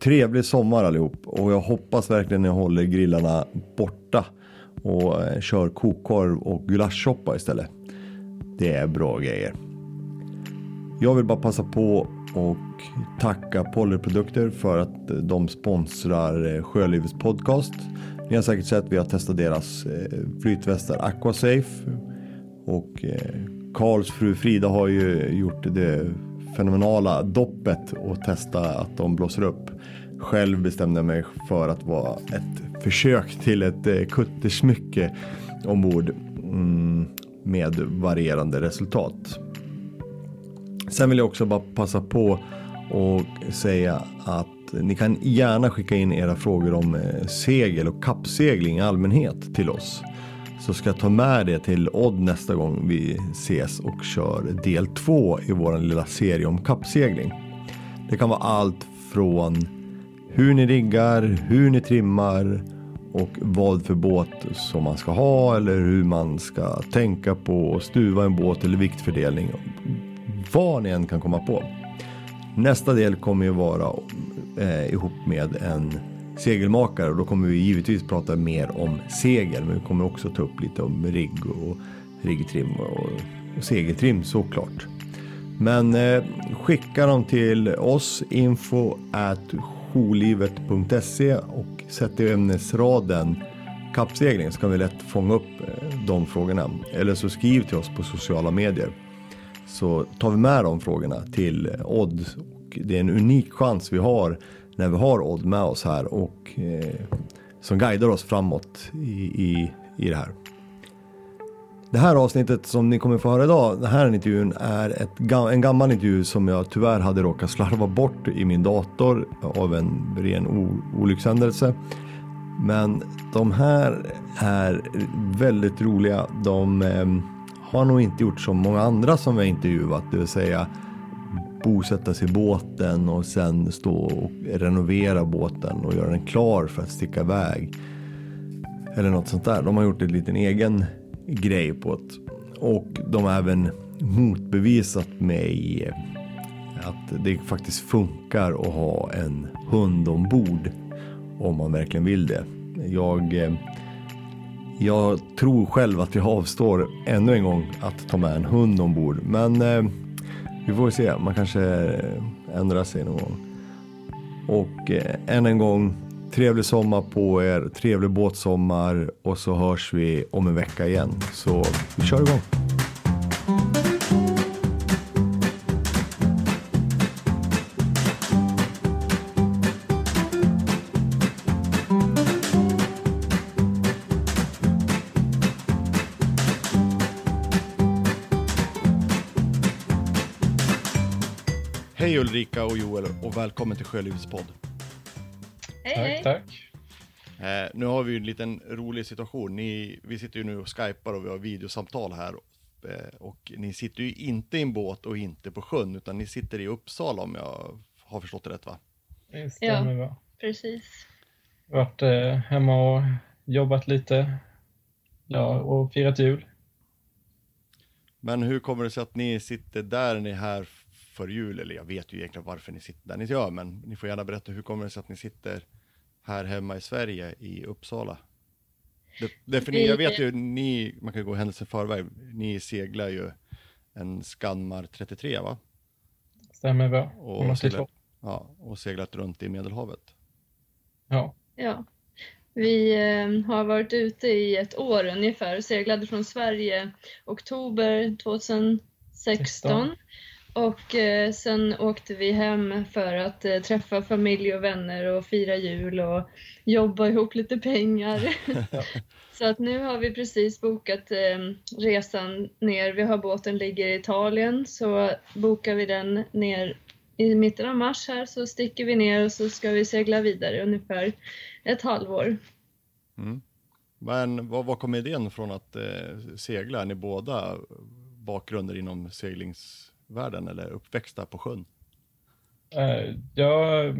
trevlig sommar allihop och jag hoppas verkligen ni håller grillarna borta och eh, kör kokkorv och gulaschsoppa istället. Det är bra grejer. Jag vill bara passa på och tacka Pollerprodukter för att de sponsrar eh, Sjölivets podcast. Ni har säkert sett att vi har testat deras eh, flytvästar Aquasafe och Karls fru Frida har ju gjort det fenomenala doppet och testa att de blåser upp. Själv bestämde jag mig för att vara ett försök till ett eh, kuttersmycke ombord mm, med varierande resultat. Sen vill jag också bara passa på och säga att ni kan gärna skicka in era frågor om eh, segel och kappsegling i allmänhet till oss så ska jag ta med det till Odd nästa gång vi ses och kör del två i vår lilla serie om kappsegling. Det kan vara allt från hur ni riggar, hur ni trimmar och vad för båt som man ska ha eller hur man ska tänka på att stuva en båt eller viktfördelning. Vad ni än kan komma på. Nästa del kommer ju vara eh, ihop med en segelmakare och då kommer vi givetvis prata mer om segel men vi kommer också ta upp lite om rigg och riggtrim och, och segeltrim såklart. Men eh, skicka dem till oss info at jourlivet.se och sätt i ämnesraden kappsegling så kan vi lätt fånga upp eh, de frågorna. Eller så skriv till oss på sociala medier så tar vi med de frågorna till eh, Odd. Och det är en unik chans vi har när vi har Odd med oss här och eh, som guidar oss framåt i, i, i det här. Det här avsnittet som ni kommer få höra idag, den här intervjun är ett, en gammal intervju som jag tyvärr hade råkat slarva bort i min dator av en ren olyckshändelse. Men de här är väldigt roliga. De eh, har nog inte gjort som många andra som vi har intervjuat, det vill säga bosätta sig i båten och sen stå och renovera båten och göra den klar för att sticka iväg. Eller något sånt där. De har gjort en liten egen grej på det. Och de har även motbevisat mig att det faktiskt funkar att ha en hund ombord om man verkligen vill det. Jag, eh, jag tror själv att jag avstår ännu en gång att ta med en hund ombord. Men eh, vi får se, man kanske eh, ändrar sig någon gång. Och eh, än en gång, trevlig sommar på er, trevlig båtsommar och så hörs vi om en vecka igen. Så vi kör igång. Ulrika och Joel och välkommen till Sjölivspodd. Hej, hej. Tack, tack. Eh, nu har vi en liten rolig situation. Ni, vi sitter ju nu och skypar och vi har videosamtal här. Eh, och ni sitter ju inte i en båt och inte på sjön, utan ni sitter i Uppsala om jag har förstått det rätt va? Det stämmer ja, bra. precis. Varit eh, hemma och jobbat lite ja, och firat jul. Men hur kommer det sig att ni sitter där ni är här för jul, eller jag vet ju egentligen varför ni sitter där ni gör, men ni får gärna berätta hur kommer det sig att ni sitter här hemma i Sverige, i Uppsala? Det, det för ni, jag vet ju, ni, man kan gå händelsen förväg, ni seglar ju en Skanmar 33 va? Stämmer bra. Och seglat, ja, och seglat runt i Medelhavet. Ja. Ja. Vi eh, har varit ute i ett år ungefär och seglade från Sverige oktober 2016 16. Och eh, sen åkte vi hem för att eh, träffa familj och vänner och fira jul och jobba ihop lite pengar. så att nu har vi precis bokat eh, resan ner. Vi har båten ligger i Italien så bokar vi den ner i mitten av mars här så sticker vi ner och så ska vi segla vidare ungefär ett halvår. Mm. Men vad, vad kom idén från att eh, segla? Är ni båda bakgrunder inom seglings världen eller uppväxta på sjön? Eh, jag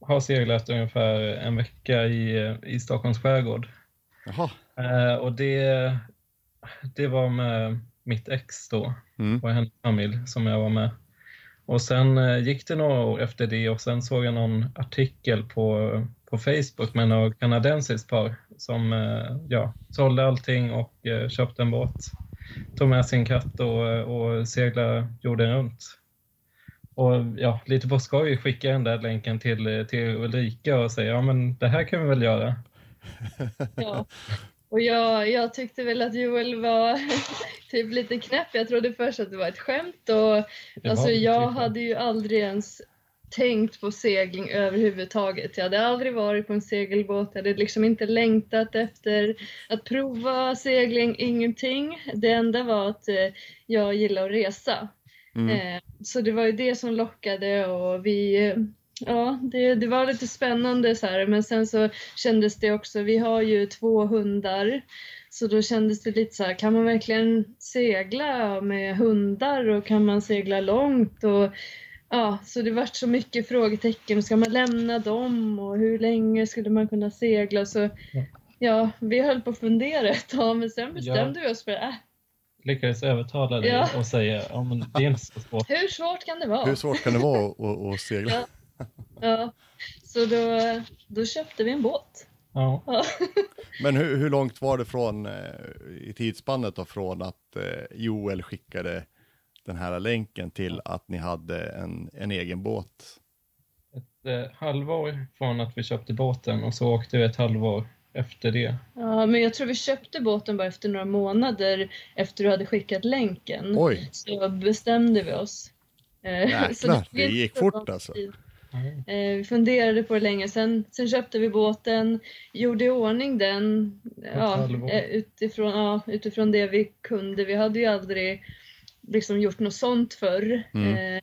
har seglat ungefär en vecka i, i Stockholms skärgård. Jaha. Eh, och det, det var med mitt ex då mm. och hennes familj som jag var med. Och sen eh, gick det några år efter det och sen såg jag någon artikel på, på Facebook med några kanadensiskt par som ja, sålde allting och köpte en båt. Tog med sin katt och, och seglade jorden runt. Och ja, lite på skoj skickade den där länken till, till Ulrika och säger ja men det här kan vi väl göra. Ja. Och jag, jag tyckte väl att Joel var typ lite knäpp. Jag trodde först att det var ett skämt och Det alltså jag lite- hade ju aldrig ens tänkt på segling överhuvudtaget. Jag hade aldrig varit på en segelbåt, jag hade liksom inte längtat efter att prova segling, ingenting. Det enda var att eh, jag gillar att resa. Mm. Eh, Så det var ju det som lockade och vi, eh, ja det, det var lite spännande så här men sen så kändes det också, vi har ju två hundar så då kändes det lite så här, kan man verkligen segla med hundar och kan man segla långt och ja, så det vart så mycket frågetecken, ska man lämna dem och hur länge skulle man kunna segla så Ja. ja, vi höll på att fundera ett tag men sen bestämde vi oss för äh, Lyckades övertala dig Ja. och säga ja men det är inte så svårt. hur svårt kan det vara? Hur svårt kan det vara att, att, att segla? Ja. Ja, så då, då köpte vi en båt. Ja. Ja. Men hur, hur långt var det från eh, i tidsspannet då från att eh, Joel skickade den här länken till att ni hade en, en egen båt? Ett eh, halvår från att vi köpte båten och så åkte vi ett halvår efter det. Ja, men jag tror vi köpte båten bara efter några månader efter du hade skickat länken. Oj, Så bestämde vi oss. Eh, så Jäklar, det inte gick fort alltså. tid. Eh, Vi funderade på det länge, sen, sen köpte vi båten, gjorde i ordning den ja, eh, utifrån, ja, utifrån det vi kunde. Vi hade ju aldrig liksom gjort något sånt förr. Mm. Eh,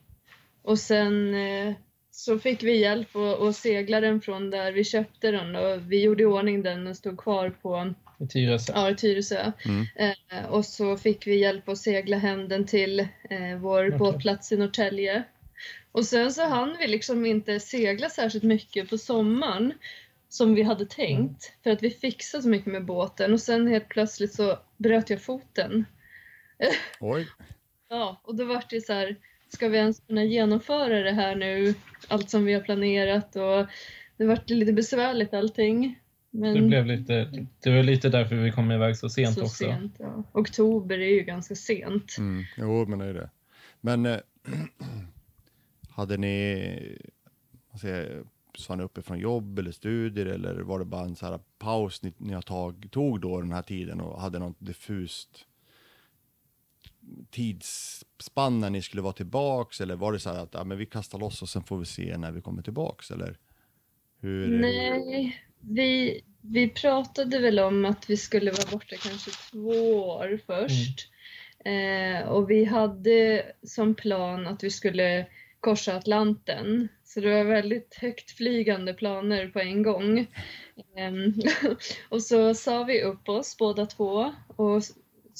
och sen eh, så fick vi hjälp att att segla den från där vi köpte den och vi gjorde i ordning den och stod kvar på I Tyresö. ja, i Tyresö. Mm. Eh, och så fick vi hjälp att segla hem den till eh, vår Okej. båtplats i Norrtälje. Och sen så hann vi liksom inte segla särskilt mycket på sommaren som vi hade tänkt för att vi fixade så mycket med båten och sen helt plötsligt så bröt jag foten. oj. Ja, och då var det så här, ska vi ens kunna genomföra det här nu, allt som vi har planerat och det vart lite besvärligt allting. Men Det, blev lite, det var lite därför vi kom iväg så sent så också. sent. Ja. Oktober är ju ganska sent. Mm. Jo, men det är det. Men eh, hade ni, vad säger, sa ni uppifrån jobb eller studier eller var det bara en så här paus ni, ni har tag, tog då den här tiden och hade något diffust tidsspann när ni skulle vara tillbaks eller var det så här att ja, men vi kastar loss och sen får vi se när vi kommer tillbaks eller? Hur? Nej, vi, vi pratade väl om att vi skulle vara borta kanske två år först. Eh, och vi hade som plan att vi skulle korsa Atlanten. Så det var väldigt högt flygande planer på en gång. Ehm, och så sa vi upp oss båda två och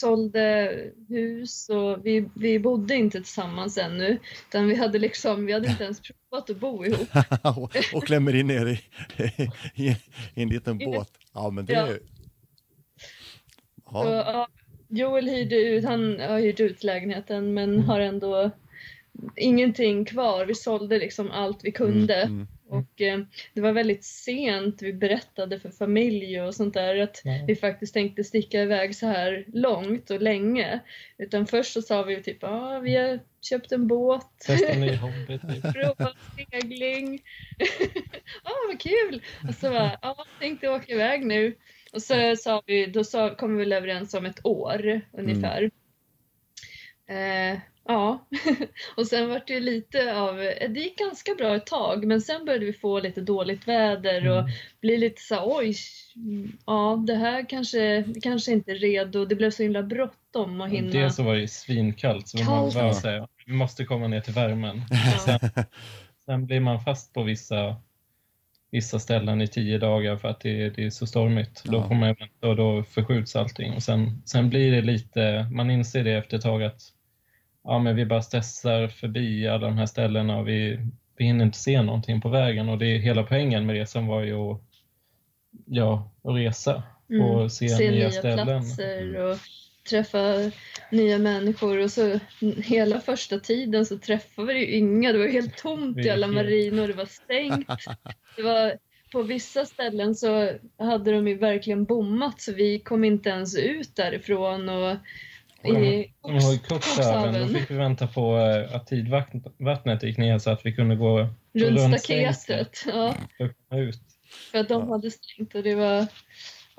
sålde hus och vi, vi bodde inte tillsammans ännu. Utan vi hade liksom, vi hade inte ens provat att bo ihop. och, och klämmer in er i, i, i en liten båt. Ja, men det Ja. är Så, ja, ja, Joel hyrde ut, han har hyrt ut lägenheten men har ändå ingenting kvar. Vi sålde liksom allt vi kunde. Mm, mm. Och eh, det var väldigt sent vi berättade för familj och sånt där att Ja. vi faktiskt tänkte sticka iväg så här långt och länge. Utan först så sa vi typ ah, vi har köpt en båt. Testa en ny hobby. Typ. Prova segling. Ja, vad kul! Och så bara, ja, tänkte åka iväg nu. Och så sa vi, då sa, kom vi väl överens om ett år ungefär. Eh, ja, och sen var det lite av, det gick ganska bra ett tag men sen började vi få lite dåligt väder och Mm. bli lite så här, oj, ja det här kanske, kanske inte är redo. Det blev så himla bråttom att hinna. Dels så var det ju svinkallt så man Kallt. bara säga vi måste komma ner till värmen. Ja. Sen, sen blir man fast på vissa, vissa ställen i tio dagar för att det, det är så stormigt. Då Ja. får man vänta och då förskjuts allting. Och sen, sen blir det lite, man inser det efter ett tag att ja, men vi bara stressar förbi alla de här ställena och vi, vi hinner inte se någonting på vägen. Och det är hela poängen med resan var ju att, ja, att resa och se, nya, ställen. platser Mm. och träffa nya människor och så hela första tiden så träffade vi ju inga. Det var helt tomt i alla marinor, det var stängt. Det var, på vissa ställen så hade de ju verkligen bommat så vi kom inte ens ut därifrån. Och i Cuxhaven, då fick vi vänta på eh, att tidvattnet gick ner så att vi kunde gå runt staketet. Ja. Ut. För att de hade stängt och det var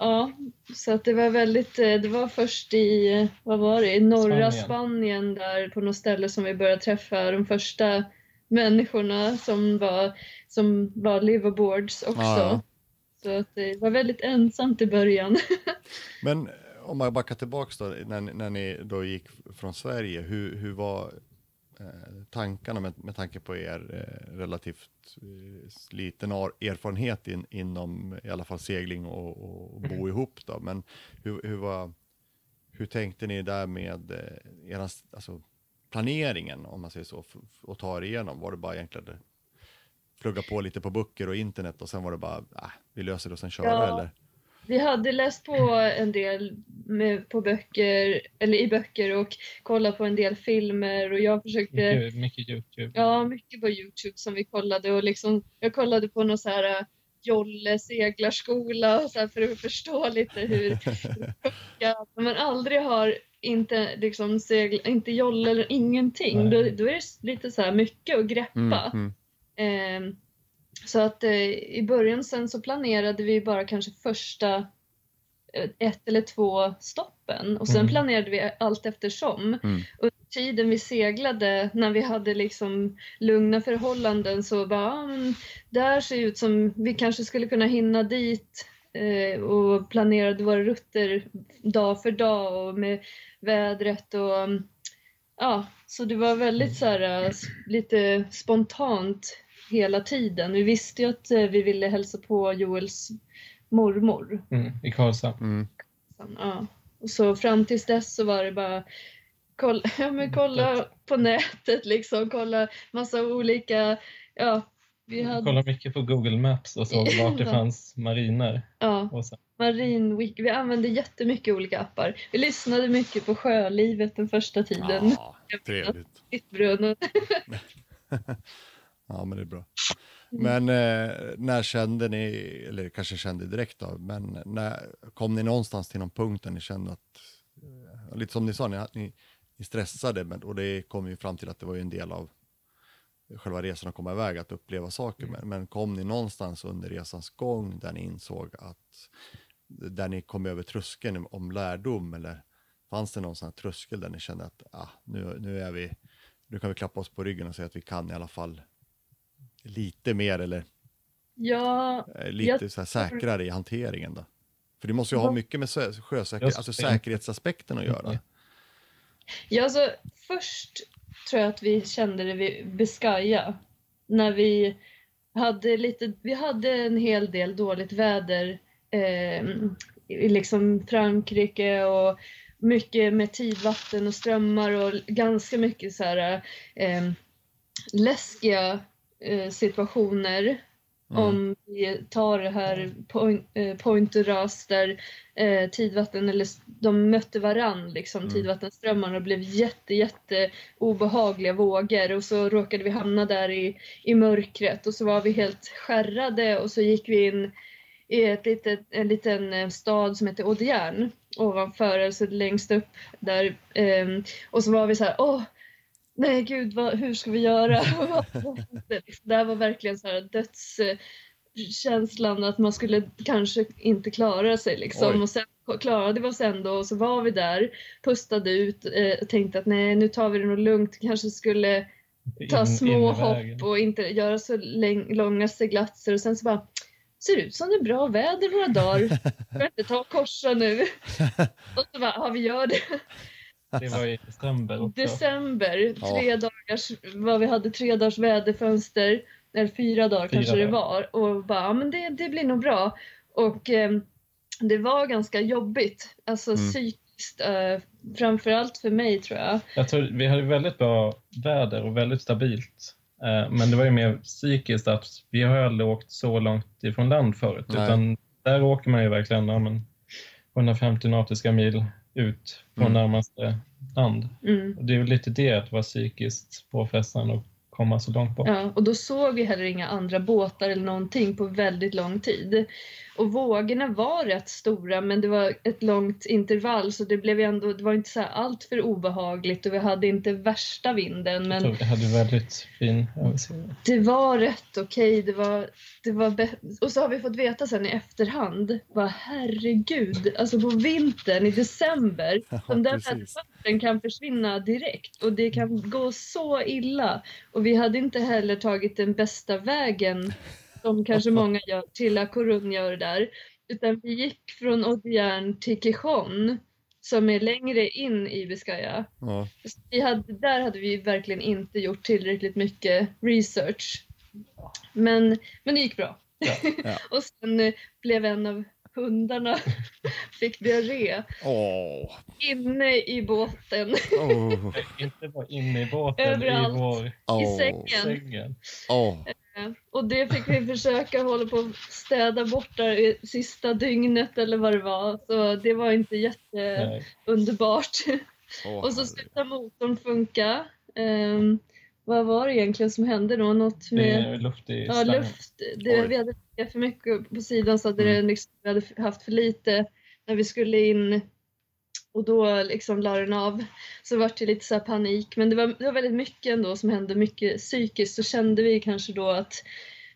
Ja, så att det var väldigt, eh, det var först i, vad var det, i norra Spanien. Spanien där på något ställe som vi började träffa de första människorna som var, som var liverboards också. Ja. Så att det var väldigt ensamt i början. Men om man backar tillbaks då, när, när ni då gick från Sverige, hur, hur var eh, tankarna med, med tanke på er eh, relativt eh, liten erfarenhet in, inom i alla fall segling och, och bo mm. ihop då, men hur, hur, var, hur tänkte ni där med eh, eran, alltså, planeringen om man säger så och ta er igenom? Var det bara egentligen plugga på lite på böcker och internet och sen var det bara, äh, vi löser det och sen köra ja. eller? Vi hade läst på en del med, på böcker, eller i böcker och kollat på en del filmer och jag försökte... Mycket, mycket Youtube. Ja, mycket på Youtube som vi kollade och liksom, jag kollade på någon så här äh, jolle seglarskola så för att förstå lite hur ja, man aldrig har inte liksom segla, inte jolle eller ingenting, då, då, är det lite så här mycket att greppa. Mm, mm. Eh, så att eh, i början sen så planerade vi bara kanske första eh, ett eller två stoppen och sen mm. planerade vi allt eftersom. Mm. Under tiden vi seglade, när vi hade liksom lugna förhållanden så bara, ah, där ser ut som vi kanske skulle kunna hinna dit eh, och planerade våra rutter dag för dag och med vädret och ja, så det var väldigt så här, eh, lite spontant hela tiden. Vi visste ju att eh, vi ville hälsa på Joels mormor. Mm, I Karlshamn. Mm. Ja. Och så fram tills dess så var det bara kolla, ja, men kolla på nätet liksom, kolla massa olika, ja. Vi hade... Kolla mycket på Google Maps och såg vart det fanns mariner. Ja, Marin Vi använde jättemycket olika appar. Vi lyssnade mycket på sjölivet den första tiden. Ja, trevligt. Ja, men det är bra. Mm. Men eh, när kände ni, eller kanske kände direkt då, men när kom ni någonstans till någon punkt där ni kände att, eh, lite som ni sa, ni, ni, ni stressade, men, och det kom ju fram till att det var ju en del av själva resan att komma iväg, att uppleva saker, mm. men, men kom ni någonstans under resans gång där ni insåg att, där ni kom över tröskeln om lärdom, eller fanns det någon sån här tröskel där ni kände att ah, nu, nu är vi, nu kan vi klappa oss på ryggen och säga att vi kan i alla fall lite mer eller ja, eh, lite så här säkrare i hanteringen då? För det måste ju ha mycket med sjösäkerhet, alltså säkerhetsaspekten att göra. Ja, alltså först tror jag att vi kände det vid Biscaya. När vi hade lite, vi hade en hel del dåligt väder eh, i liksom Frankrike och mycket med tidvatten och strömmar och ganska mycket så här eh, läskiga situationer. Mm. Om vi tar det här point, eh, pointer ras där eh, tidvatten, eller de mötte varann, liksom, mm. tidvattenströmmarna och blev jätte, jätte obehagliga vågor och så råkade vi hamna där i, i mörkret och så var vi helt skärrade och så gick vi in i ett litet, en liten eh, stad som heter Audierne ovanför, alltså längst upp där. Eh, och så var vi så här, åh, nej gud, vad, hur ska vi göra? det här var verkligen så här dödskänslan att man skulle kanske inte klara sig liksom. Oj. Och sen klarade vi oss ändå och så var vi där, pustade ut eh, och tänkte att nej, nu tar vi det nog lugnt, kanske skulle ta in, små hopp och inte göra så långa seglatser och sen så bara ser ut som det är bra väder några dagar. Ska inte ta och korsa nu? och så bara, ja vi gör det. Det var i december också. December, tre ja. dagars, vad vi hade tre dagars väderfönster, eller fyra dagar fyra kanske dagar. det var. Och bara, ja men det, det blir nog bra. Och eh, det var ganska jobbigt, alltså mm. psykiskt. Eh, framförallt för mig tror jag. Jag tror vi hade väldigt bra väder och väldigt stabilt. Eh, men det var ju mer psykiskt att vi har aldrig åkt så långt ifrån land förut. Nej. Utan där åker man ju verkligen ja, men 150 nautiska mil ut på Mm. närmaste land. Mm. Och det är väl lite det att vara psykiskt påfrestande och komma så långt bort. Ja, och då såg vi heller inga andra båtar eller någonting på väldigt lång tid. Och vågorna var rätt stora men det var ett långt intervall så det blev ju ändå, det var inte så här allt för obehagligt och vi hade inte värsta vinden Jag men tror vi hade väldigt fin översikt. det var rätt okej. Det var, det var och så har vi fått veta sen i efterhand, vad herregud, alltså på vintern i december, Ja, de där vattnen kan försvinna direkt och det kan gå så illa. Och vi hade inte heller tagit den bästa vägen som kanske många gör till La Coruña gör där. Utan vi gick från Odiern till Quijon som är längre in i Biscaya. Ja. Vi hade, där hade vi verkligen inte gjort tillräckligt mycket research. Men, men det gick bra. Ja. Ja. och sen eh, blev en av hundarna fick diarré Åh. inne i båten. Åh. Inte bara inne i båten, Överallt. i vår I Åh. sängen. sängen. Åh. Och det fick vi försöka hålla på att städa bort där i sista dygnet eller vad det var. Så det var inte jätteunderbart. Åh, Och så slutade motorn funka. Ehm, vad var det egentligen som hände då? Något Det med luft i ja, slangen. luft. Det, vi hade för mycket på sidan så hade det Mm. liksom, vi hade haft för lite när vi skulle in och då liksom la den av. Så vart det lite så här panik. Men det var, det var väldigt mycket ändå som hände, mycket psykiskt. Så kände vi kanske då att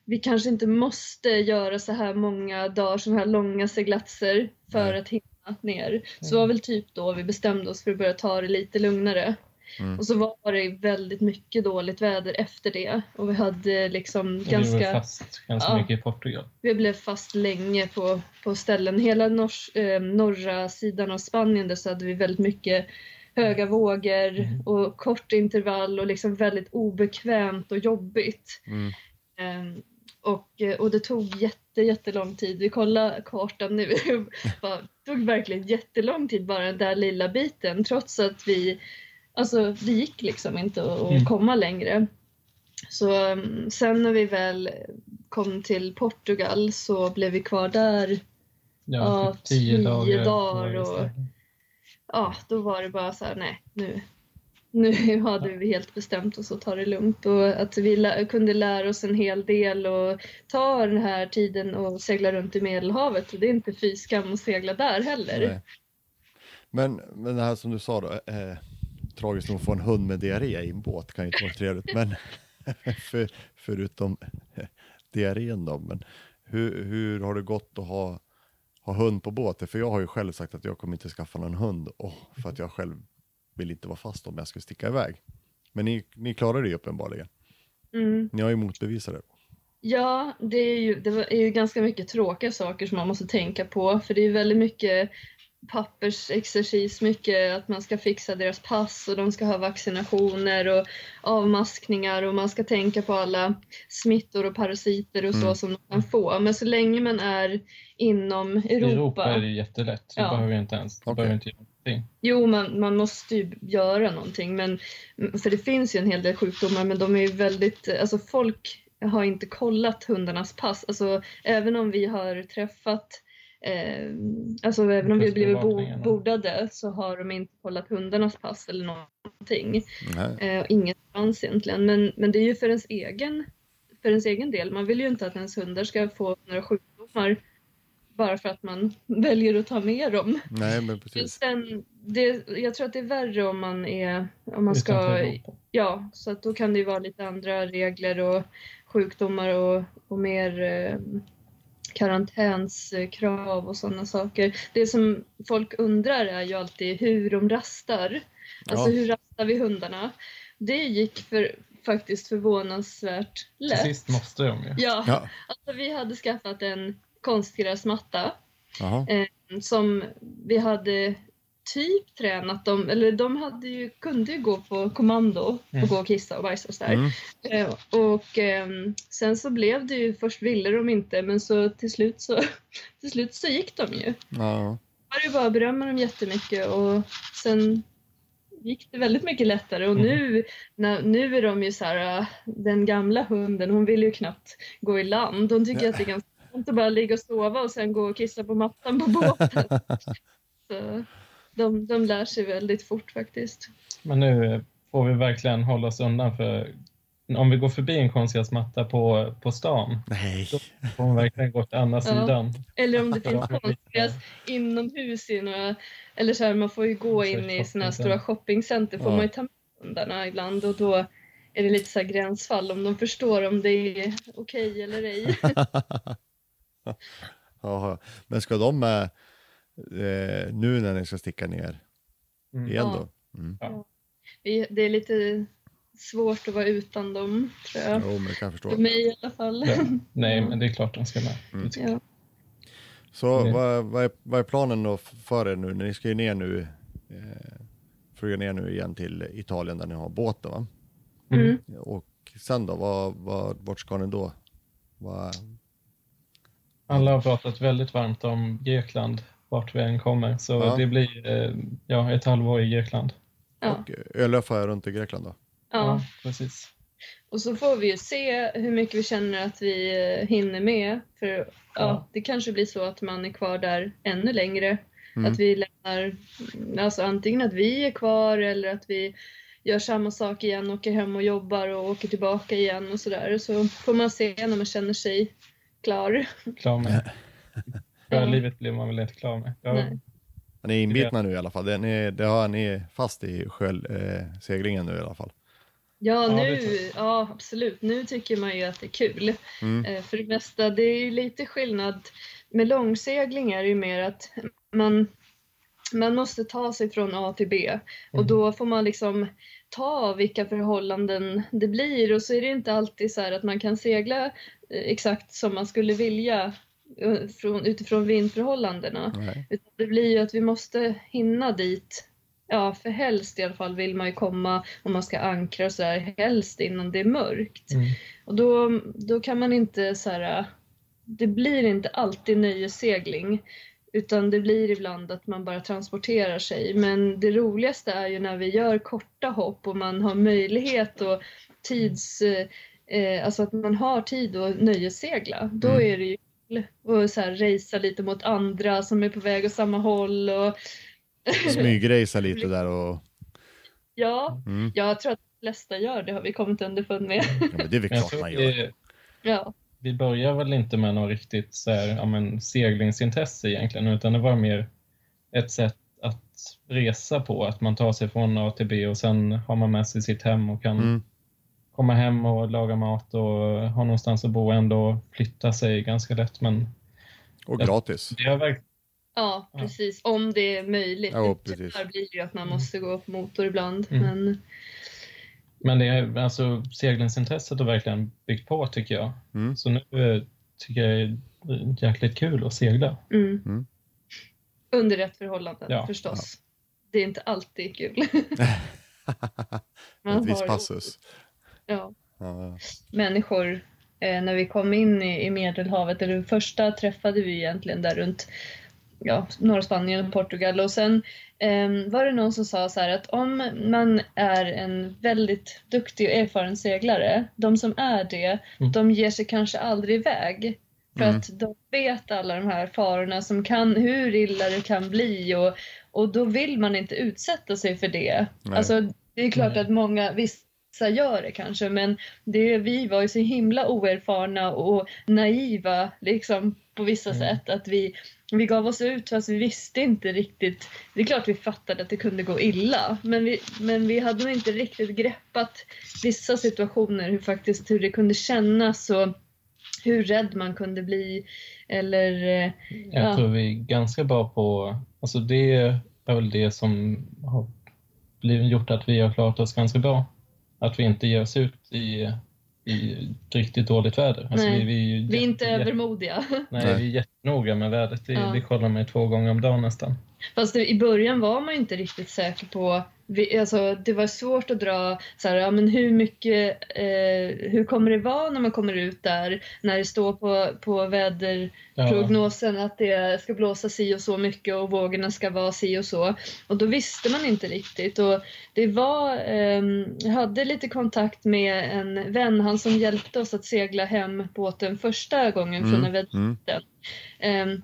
vi kanske inte måste göra så här många dagar, så här långa seglatser för att hinna ner. Så det var väl typ då vi bestämde oss för att börja ta det lite lugnare. Mm. Och så var det väldigt mycket dåligt väder efter det. Och vi hade liksom Och Vi var ganska... fast ganska Ja. mycket i Portugal. Vi blev fast länge på, på ställen. Hela nors, eh, norra sidan av Spanien där så hade vi väldigt mycket höga vågor Mm. och kort intervall och liksom väldigt obekvämt och jobbigt. Mm. Ehm, och, eh, och det tog jätte, jättelång tid. Vi kollade kartan nu. Det tog verkligen jättelång tid bara den där lilla biten trots att vi Alltså det gick liksom inte att Mm. komma längre. Så um, sen när vi väl kom till Portugal så blev vi kvar där. Ja, Ja, typ tio, tio dagar. dagar och-. Ja, då var det bara så här, nej nu. Nu hade vi helt bestämt oss att ta det lugnt och att vi lä- kunde lära oss en hel del och ta den här tiden och segla runt i Medelhavet. Och det är inte fy skam att segla där heller. Nej. Men, men det här som du sa då, eh, tragiskt nog att få en hund med diarré i en båt kan ju inte vara trevligt. Men för, förutom diarrén då, men hur, hur har det gått att ha, ha hund på båten? För jag har ju själv sagt att jag kommer inte skaffa någon hund och för att jag själv vill inte vara fast om jag skulle sticka iväg. Men ni, ni klarar det ju uppenbarligen. Mm. Ni har ju motbevisat det. Ja, det är, ju, det är ju ganska mycket tråkiga saker som man måste tänka på. För det är väldigt mycket pappersexercis, mycket att man ska fixa deras pass och de ska ha vaccinationer och avmaskningar och man ska tänka på alla smittor och parasiter och så Mm. som de kan få. Men så länge man är inom I Europa, Europa är det jättelätt. Du Ja. behöver inte ens Okej. behöver inte göra någonting. Jo, man, man måste ju göra någonting. Men, för det finns ju en hel del sjukdomar, men de är ju väldigt... Alltså folk har inte kollat hundarnas pass. Alltså även om vi har träffat... Eh, alltså även om vi har blivit bo, bordade så har de inte kollat hundarnas pass eller någonting. Eh, och inget fanns egentligen. Men, men det är ju för ens egen för ens egen del. Man vill ju inte att ens hundar ska få några sjukdomar bara för att man väljer att ta med dem. Nej, men precis. sen, det, jag tror att det är värre om man är, om man ska, ja, så att då kan det ju vara lite andra regler och sjukdomar och, och mer eh, karantänskrav och sådana saker. Det som folk undrar är ju alltid hur de rastar. Alltså Ja. hur rastar vi hundarna? Det gick för, faktiskt förvånansvärt Till lätt. sist måste de ju. Ja, Ja, alltså vi hade skaffat en konstgräsmatta jaha. som vi hade typ tränat dem, eller de hade ju, kunde ju gå på kommando och Mm. gå och kissa och bajsa och sådär. Mm. Eh, och ehm, sen så blev det ju, först ville de inte men så till slut så, till slut så gick de ju. Ja. Hade ju bara berömma dem jättemycket och sen gick det väldigt mycket lättare och Mm. nu, när, nu är de ju så här, äh, den gamla hunden hon vill ju knappt gå i land. Hon tycker Ja. att det är ganska skönt att bara ligga och sova och sen gå och kissa på mattan på båten. Så, de, de lär sig väldigt fort faktiskt. Men nu får vi verkligen hålla oss undan för om vi går förbi en konstgräsmatta på, på stan, Nej. då får man verkligen gå till andra Ja. sidan. Eller om det finns Ja. konstgräs inomhus i några, eller så här, man får ju gå in i sådana här stora shoppingcenter får Ja. man ju ta med hundarna ibland och då är det lite så här gränsfall om de förstår om det är okej eller ej. Jaha. Men ska de med eh, nu när ni ska sticka ner Mm. igen Ja. då? Mm. Vi- Det är lite svårt att vara utan dem tror jag. Jo, men det kan jag förstå. För mig i alla fall. Ja. Nej, men det är klart de ska med. Mm. Ja. Så vad, vad, är, vad är planen då för er nu? Ni ska ju ner nu, eh, flyga ner nu igen till Italien där ni har båten va? Mm. Och sen då, vad, vad, vart ska ni då? Vad, Alla har pratat väldigt varmt om Grekland, vart vi än kommer. Så Ja. det blir eh, ja, ett halvår i Grekland. Ja. Och Ölöfa runt i Grekland då? Ja. precis. Och så får vi ju se hur mycket vi känner att vi eh, hinner med. För ja, Ja. det kanske blir så att man är kvar där ännu längre. Mm. Att vi lämnar, alltså antingen att vi är kvar eller att vi gör samma sak igen, åker hem och jobbar och åker tillbaka igen och sådär. Så får man se när man känner sig klar. Klar med. Ja. Sjölivet blir man väl inte klar med. Ja, Nej. Ni är inbitna nu i alla fall. Det, ni, det har ni fast i sjöseglingen eh, seglingen nu i alla fall. Ja, Ja, nu, jag. ja, absolut. Nu tycker man ju att det är kul. Mm. Eh, För det mesta, det är ju lite skillnad. Med långsegling är det ju mer att man, man måste ta sig från A till B och Mm. då får man liksom ta vilka förhållanden det blir och så är det inte alltid så här att man kan segla eh, exakt som man skulle vilja från, utifrån vindförhållandena. Nej. Utan det blir ju att vi måste hinna dit. Ja, för helst i alla fall vill man ju komma om man ska ankra och så där, helst innan det är mörkt. Mm. Och då, då kan man inte så här, det blir inte alltid nöjessegling. Utan det blir ibland att man bara transporterar sig. Men det roligaste är ju när vi gör korta hopp och man har möjlighet och tids... Eh, alltså att man har tid att nöjessegla. Då Mm. är det ju. Och så här racea lite mot andra som är på väg åt samma håll. Och, Smygrejsa lite där och... ja, Mm. jag tror att de flesta gör det har vi kommit underfund med. Ja, men det är väl klart man gör. det, ja. vi börjar väl inte med något riktigt så här, ja, men, seglingsintresse egentligen, utan det var mer ett sätt att resa på, att man tar sig från A till B och sen har man med sig sitt hem och kan Mm. Komma hem och laga mat och ha någonstans att bo och ändå flytta sig ganska lätt. Men Och Ja. gratis. det har verkligen Ja, Ja. precis. Om det är möjligt. Ja, Det precis. Tyvärr blir det ju att man måste gå på motor ibland. Mm. Men Men det är, alltså, seglingsintresset har verkligen byggt på tycker jag. Mm. Så nu eh, tycker jag det är jäkligt kul att segla. mm. Mm. under rätt förhållanden Ja, förstås. Det är inte alltid kul. Ett visst passus. Ja, Ja. människor. Eh, när vi kom in i, i Medelhavet, eller första träffade vi egentligen där runt ja, norra Spanien och Portugal. Och sen eh, var det någon som sa så här att om man är en väldigt duktig och erfaren seglare, de som är det, Mm. de ger sig kanske aldrig iväg. För Mm. att de vet alla de här farorna som kan, hur illa det kan bli och, och då vill man inte utsätta sig för det. Nej. Alltså det är klart Nej. att många, vissa gör det kanske men det, vi var ju så himla oerfarna och naiva liksom på vissa Mm. sätt att vi, vi gav oss ut fast vi visste inte riktigt. Det är klart vi fattade att det kunde gå illa men vi, men vi hade nog inte riktigt greppat vissa situationer hur faktiskt hur det kunde kännas och hur rädd man kunde bli eller eh, Jag Ja. tror vi är ganska bra på, alltså det är väl det som har blivit gjort att vi har klarat oss ganska bra. Att vi inte ger oss ut i, i riktigt dåligt väder. Alltså vi, vi, är ju vi är inte jätte- övermodiga. Nej, Nej. vi är jättenoga med vädret. Vi, Ja. vi kollar med två gånger om dagen nästan. Fast i början var man ju inte riktigt säker på vi, alltså, det var svårt att dra så här, ja, men hur mycket, eh, hur kommer det vara när man kommer ut där när det står på, på väderprognosen att det ska blåsa si och så mycket och vågorna ska vara si och så. Och då visste man inte riktigt. Och det var, ehm, jag hade lite kontakt med en vän, han som hjälpte oss att segla hem båten första gången från Mm. en väder Mm. Ehm,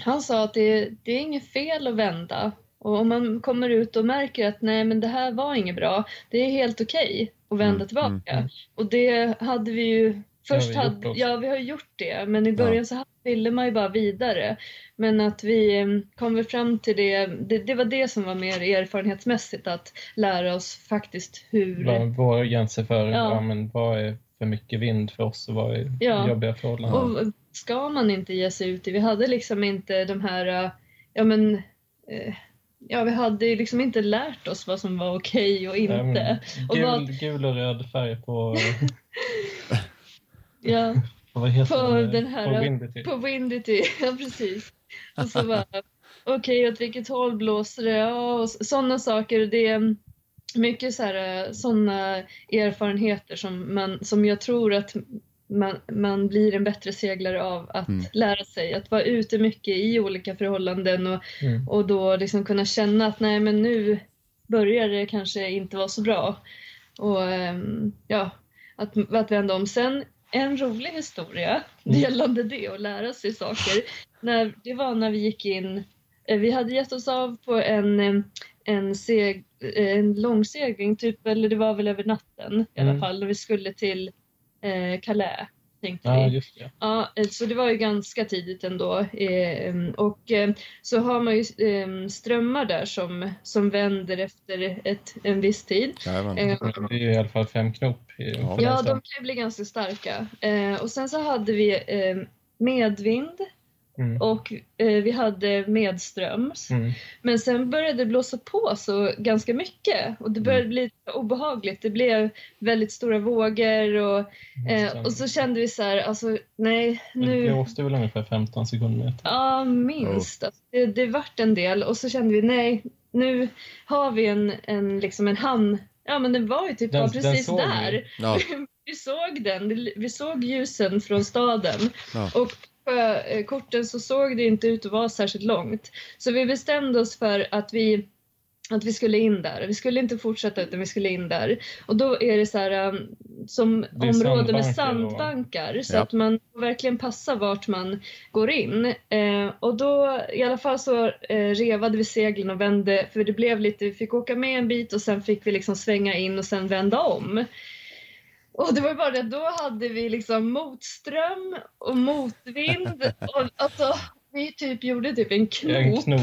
han sa att det, det är inget fel att vända. Och om man kommer ut och märker att nej men det här var inget bra, det är helt okej att vända Mm, tillbaka. mm, Och det hade vi ju, först vi hade, ja vi har gjort det, men i början Ja. så ville man ju bara vidare. Men att vi eh, kommer fram till det, det, det var det som var mer erfarenhetsmässigt, att lära oss faktiskt hur... Vad våra gränser för Ja. ja. men vad är för mycket vind för oss och vad är Ja. jobbiga förhållanden. Och ska man inte ge sig ut i? Vi hade liksom inte de här, äh, ja men, eh, ja vi hade ju liksom inte lärt oss vad som var okej och inte. Och Gul, vad- gul och röd färg på, Ja, på den här- på Windity. på Windity, ja precis. Och så bara, okej åt vilket håll blåser det? Ja, och sådana saker. Det är mycket sådana erfarenheter som, man, som jag tror att man, man blir en bättre seglare av att Mm. lära sig. Att vara ute mycket i olika förhållanden och Mm. Och då liksom kunna känna att nej men nu börjar det kanske inte vara så bra. Och ehm, ja, att, att vända om. Sen en rolig historia Mm. gällande det och lära sig saker. När, det var när vi gick in, eh, vi hade gett oss av på en, eh, en, seg, eh, en långsegling, typ, eller det var väl över natten i alla Mm. fall, när vi skulle till eh, Calais. Tänkte vi. Ja, just det. Ja, eh, så det var ju ganska tidigt ändå. Eh, Och eh, så har man ju eh, strömmar där som, som vänder efter ett, en viss tid. Eh, Det är ju i alla fall fem knop. Ja. Ja, de kan ju bli ganska starka. Och sen så hade vi medvind Mm. och eh, vi hade medströms. Mm. Men sen började det blåsa på så ganska mycket och det började bli lite obehagligt. Det blev väldigt stora vågor och, eh, och så kände vi så här, alltså nej, Det nu... blåste väl ungefär 15 sekunder. Ja, minst. Alltså, det, det vart en del och så kände vi nej, nu har vi en, en, liksom en hamn. Ja, men den var ju typ Den- bara den precis såg vi. där. Ja, Vi såg den, vi såg ljusen från staden Ja. och på eh, korten så såg det inte ut att vara särskilt långt. Så vi bestämde oss för att vi att vi skulle in där. Vi skulle inte fortsätta utan vi skulle in där. Och då är det så här um, som område med sandbankar och- så Ja. att man får verkligen passa vart man går in. Eh, och då i alla fall så eh, revade vi seglen och vände för det blev lite, vi fick åka med en bit och sen fick vi liksom svänga in och sen vända om. Och det var bara det då hade vi liksom motström och motvind och alltså vi typ gjorde typ en En knop knop.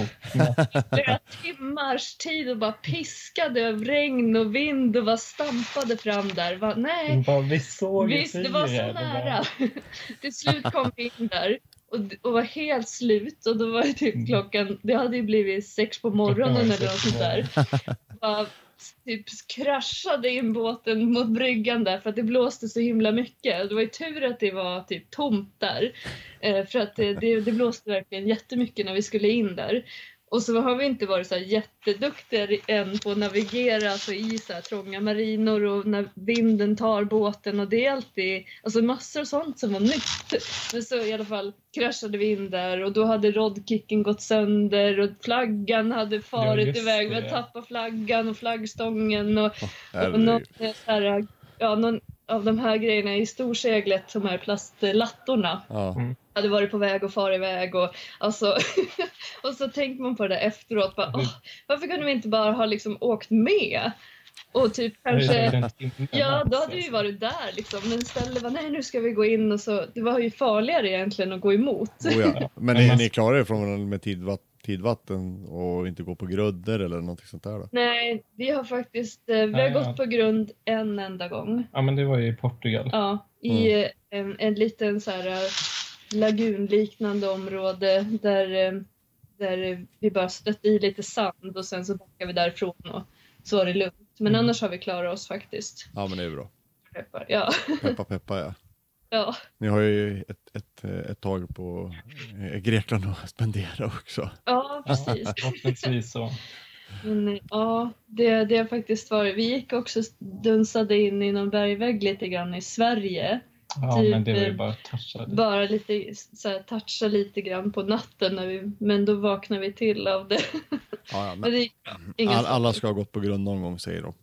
flera timmars tid och bara piskade av regn och vind och bara stampade fram där. Va, nej, Bara, vi såg visst det var så nära. Till slut kom vi in där och, och var helt slut och då var det typ klockan, det hade ju blivit sex på morgonen eller något sånt där. Bara, typ kraschade in båten mot bryggan där för att det blåste så himla mycket. Det var ju tur att det var typ tomt där. Eh, för att det, det, det blåste verkligen jättemycket när vi skulle in där. Och så har vi inte varit så här jätteduktiga än på att navigera alltså i så här trånga marinor och när vinden tar båten och det är alltid alltså massor av sånt som var nytt. Men så i alla fall kraschade vi in där och då hade rodkicken gått sönder och flaggan hade farit just iväg. Vi hade tappat flaggan och flaggstången och, och herregud. någon, eh, så här, ja, någon av de här grejerna i storseglet, de här plastlattorna Ja. Hade varit på väg och far iväg och, alltså, och så tänker man på det efteråt. Bara, åh, varför kunde vi inte bara ha liksom åkt med? Och typ kanske... Ja, då hade vi varit där liksom. Men istället var nej nu ska vi gå in och så. Det var ju farligare egentligen att gå emot. Oh, ja. Men är ni klara ifrån med tidvatt, tidvatten och inte gå på gruddor eller någonting sånt där då? Nej, vi har faktiskt, eh, vi har Nej, ja. gått på grund en enda gång. Ja, men det var ju i Portugal. Ja, i eh, en, en liten så här eh, lagunliknande område där, eh, där vi bara stötte i lite sand och sen så backade vi därifrån och så var det lugnt. Men Mm. annars har vi klarat oss faktiskt. Ja men det är bra. Peppar. Ja, Peppa peppa ja. ja. Ni har ju ett, ett, ett tag på eh, Grekland att spendera också. ja precis. Förhoppningsvis så. Men, eh, ja, det, det har faktiskt varit. Vi gick också dunsade in i någon bergvägg lite grann i Sverige. Ja, Typ, men det var ju eh, bara touchade. Bara lite så här, toucha lite grann på natten, när vi, men då vaknade vi till av det. Ja, ja, Men men det all, alla ska ha gått på grund någon gång säger de.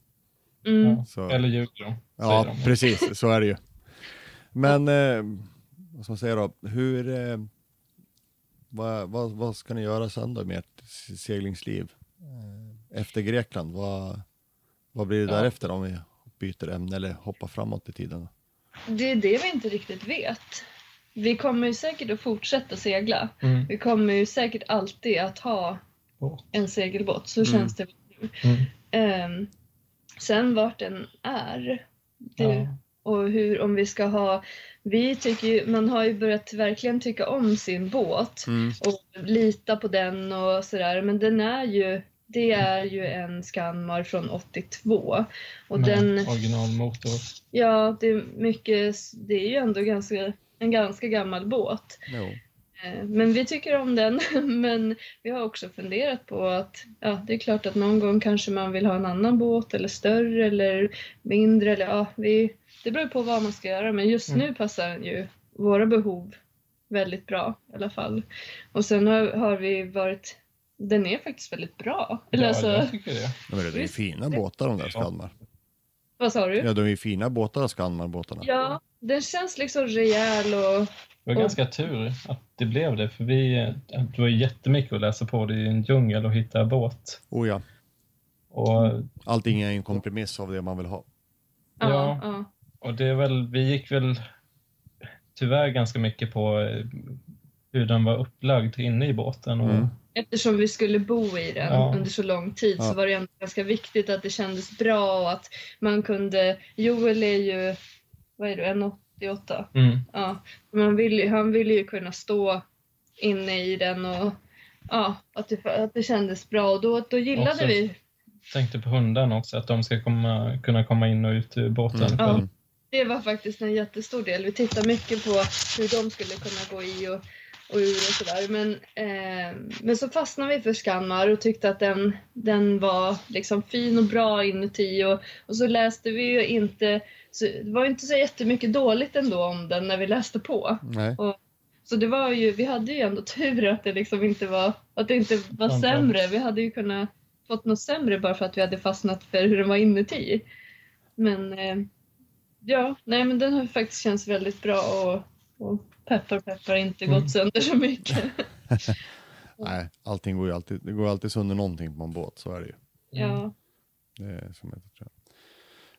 Mm. Ja. Så, Eller ljuger de, ja, de. precis, så är det ju. Men eh, vad ska man säga då? Hur, eh, vad, vad, vad ska ni göra sen då med ert seglingsliv? eh, efter Grekland? Vad, vad blir det Ja. därefter om vi byter ämne eller hoppar framåt i tiden? Det är det vi inte riktigt vet. Vi kommer ju säkert att fortsätta segla. Mm. Vi kommer ju säkert alltid att ha Båt. en segelbåt, så Mm. känns det nu. Mm. Ehm, sen vart den är det, Ja. och hur, om vi ska ha... Vi tycker ju, man har ju börjat verkligen tycka om sin båt Mm. och lita på den och sådär, men den är ju det är ju en Scanmar från 82 och Med den, originalmotor. ja det är mycket, det är ju ändå ganska, en ganska gammal båt. Jo. Eh, Men vi tycker om den. Men vi har också funderat på att ja, det är klart att någon gång kanske man vill ha en annan båt eller större eller mindre. Eller, ja, vi, det beror på vad man ska göra men just Mm. nu passar den ju våra behov väldigt bra i alla fall. Och sen har, har vi varit, den är faktiskt väldigt bra. Eller Ja, alltså, jag tycker det. Ja, men det är fina båtar de där Skanmar. vad sa du? Ja, de är ju fina båtar Skanmar-båtarna. Ja, den känns liksom rejäl och Det var Och- ganska tur att det blev det, för vi, det var ju jättemycket att läsa på. Det är en djungel att hitta båt. Oh ja, Och, allting är en kompromiss av det man vill ha. ja, Ja. ja. och det är väl, vi gick väl tyvärr ganska mycket på eh, hur den var upplagd inne i båten. Och, Mm. Eftersom vi skulle bo i den Ja. under så lång tid Ja. så var det ändå ganska viktigt att det kändes bra och att man kunde... Joel är ju, vad är du, 1,88? Mm, Ja. Man vill, han ville ju kunna stå inne i den och ja, att det, att det kändes bra och då, då gillade Också- vi. tänkte på hundarna också, att de ska komma, kunna komma in och ut ur båten Mm. Ja. Det var faktiskt en jättestor del. Vi tittade mycket på hur de skulle kunna gå i och, och ur och sådär. Men, eh, men så fastnade vi för Skanmar och tyckte att den, den var liksom fin och bra inuti. Och, och så läste vi ju inte, så det var ju inte så jättemycket dåligt ändå om den när vi läste på. Nej. Så det var ju, vi hade ju ändå tur att det liksom inte var, att det inte var sämre. Vi hade ju kunnat fått något sämre bara för att vi hade fastnat för hur den var inuti. Men eh, ja, nej men den har faktiskt känts väldigt bra och, och peppar peppar inte gått Mm. sönder så mycket. Nej, allting går ju alltid, det går alltid sönder någonting på en båt, så är det ju. ja. Det är som jag tror.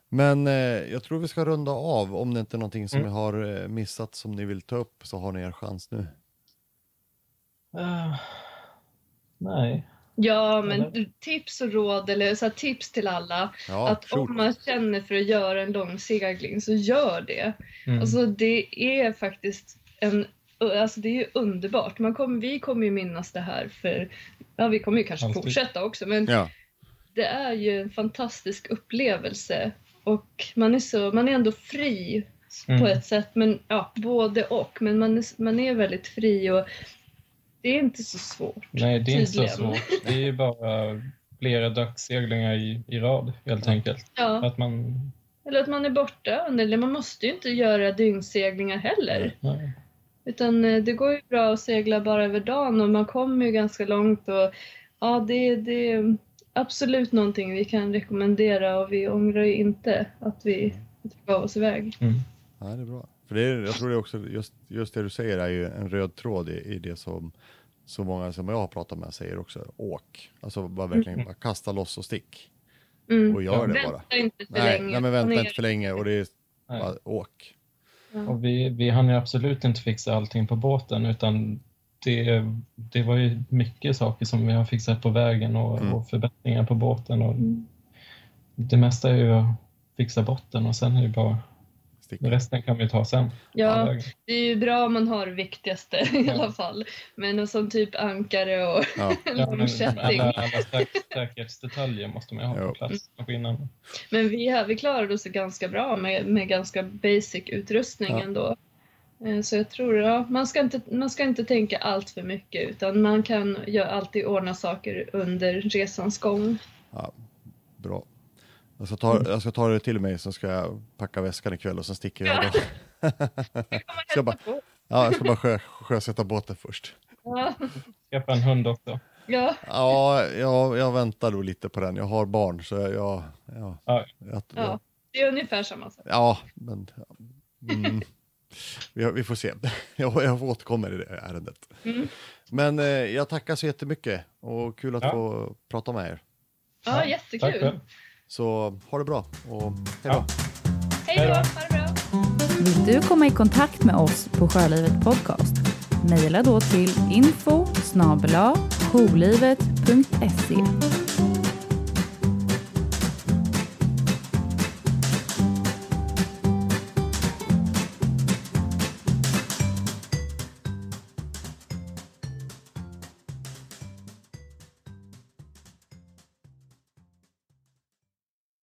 Men eh, jag tror vi ska runda av. Om det inte är någonting som Mm. jag har eh, missat som ni vill ta upp så har ni er chans nu. Ah, nej. ja, men Eller? tips och råd eller så här, tips till alla. Ja, att shoot. om man känner för att göra en långsegling så gör det. Mm. Alltså det är faktiskt en Alltså det är ju underbart. Man kommer, vi kommer ju minnas det här för, ja vi kommer ju kanske Alltid. fortsätta också men Ja, det är ju en fantastisk upplevelse och man är, så, man är ändå fri på Mm. ett sätt, men ja, både och. Men man är, man är väldigt fri och det är inte så svårt. Nej, det är inte så tydligen. svårt. Det är ju bara flera dagsseglingar i, i rad helt enkelt. Ja, Att man... eller att man är borta, eller man måste ju inte göra dyngseglingar heller. Nej. Utan eh, det går ju bra att segla bara över dagen och man kommer ju ganska långt och ja, det, det är absolut någonting vi kan rekommendera och vi ångrar ju inte att vi, att vi gav oss iväg. Mm. ja, det är bra. För det är, jag tror det är också, just, just det du säger är ju en röd tråd i, i det som så många som jag har pratat med säger också. Åk. Alltså bara verkligen bara kasta loss och stick. Mm. Och gör det bara. Vänta inte för Nej, länge. nej men vänta inte för länge och det är bara åk. Ja. Och vi, vi hann ju absolut inte fixa allting på båten utan det, det var ju mycket saker som vi har fixat på vägen och, Mm. och förbättringar på båten. Och Mm. det mesta är ju att fixa botten och sen är det bara Stick. resten kan vi ta sen. Ja, det är ju bra om man har det viktigaste i Ja. alla fall. Men som typ ankare och Ja, Ja, långkätting. alla, alla säk- säkerhetsdetaljer måste man ju ha Jo. på plats maskinen. Men vi, har- vi klarade oss ganska bra med, med ganska basic utrustning Ja. ändå. Eh, Så jag tror, ja, man ska inte, man ska inte tänka allt för mycket utan man kan ju alltid ordna saker under resans gång. bra. Jag ska, ta, jag ska ta det till mig så ska jag packa väskan ikväll och sen sticker jag. Ja. Ska jag bara, ja, jag ska bara sjö, sjösätta båten först. Ja, Skaffa en hund också. ja, Ja, jag, jag väntar då lite på den. Jag har barn så jag... jag, jag, Ja. jag, ja. det är ungefär samma sak. ja men... Mm, vi, vi får se. Jag, jag återkommer i det ärendet. Mm. Men eh, jag tackar så jättemycket och kul att Ja. få prata med er. Ja, jättekul. Så ha det bra och hej då. Ja. Hej då, Hej då. ha det bra. Vill du komma i kontakt med oss på Sjölivet Podcast? Mejla då till info snabel-a holivet.se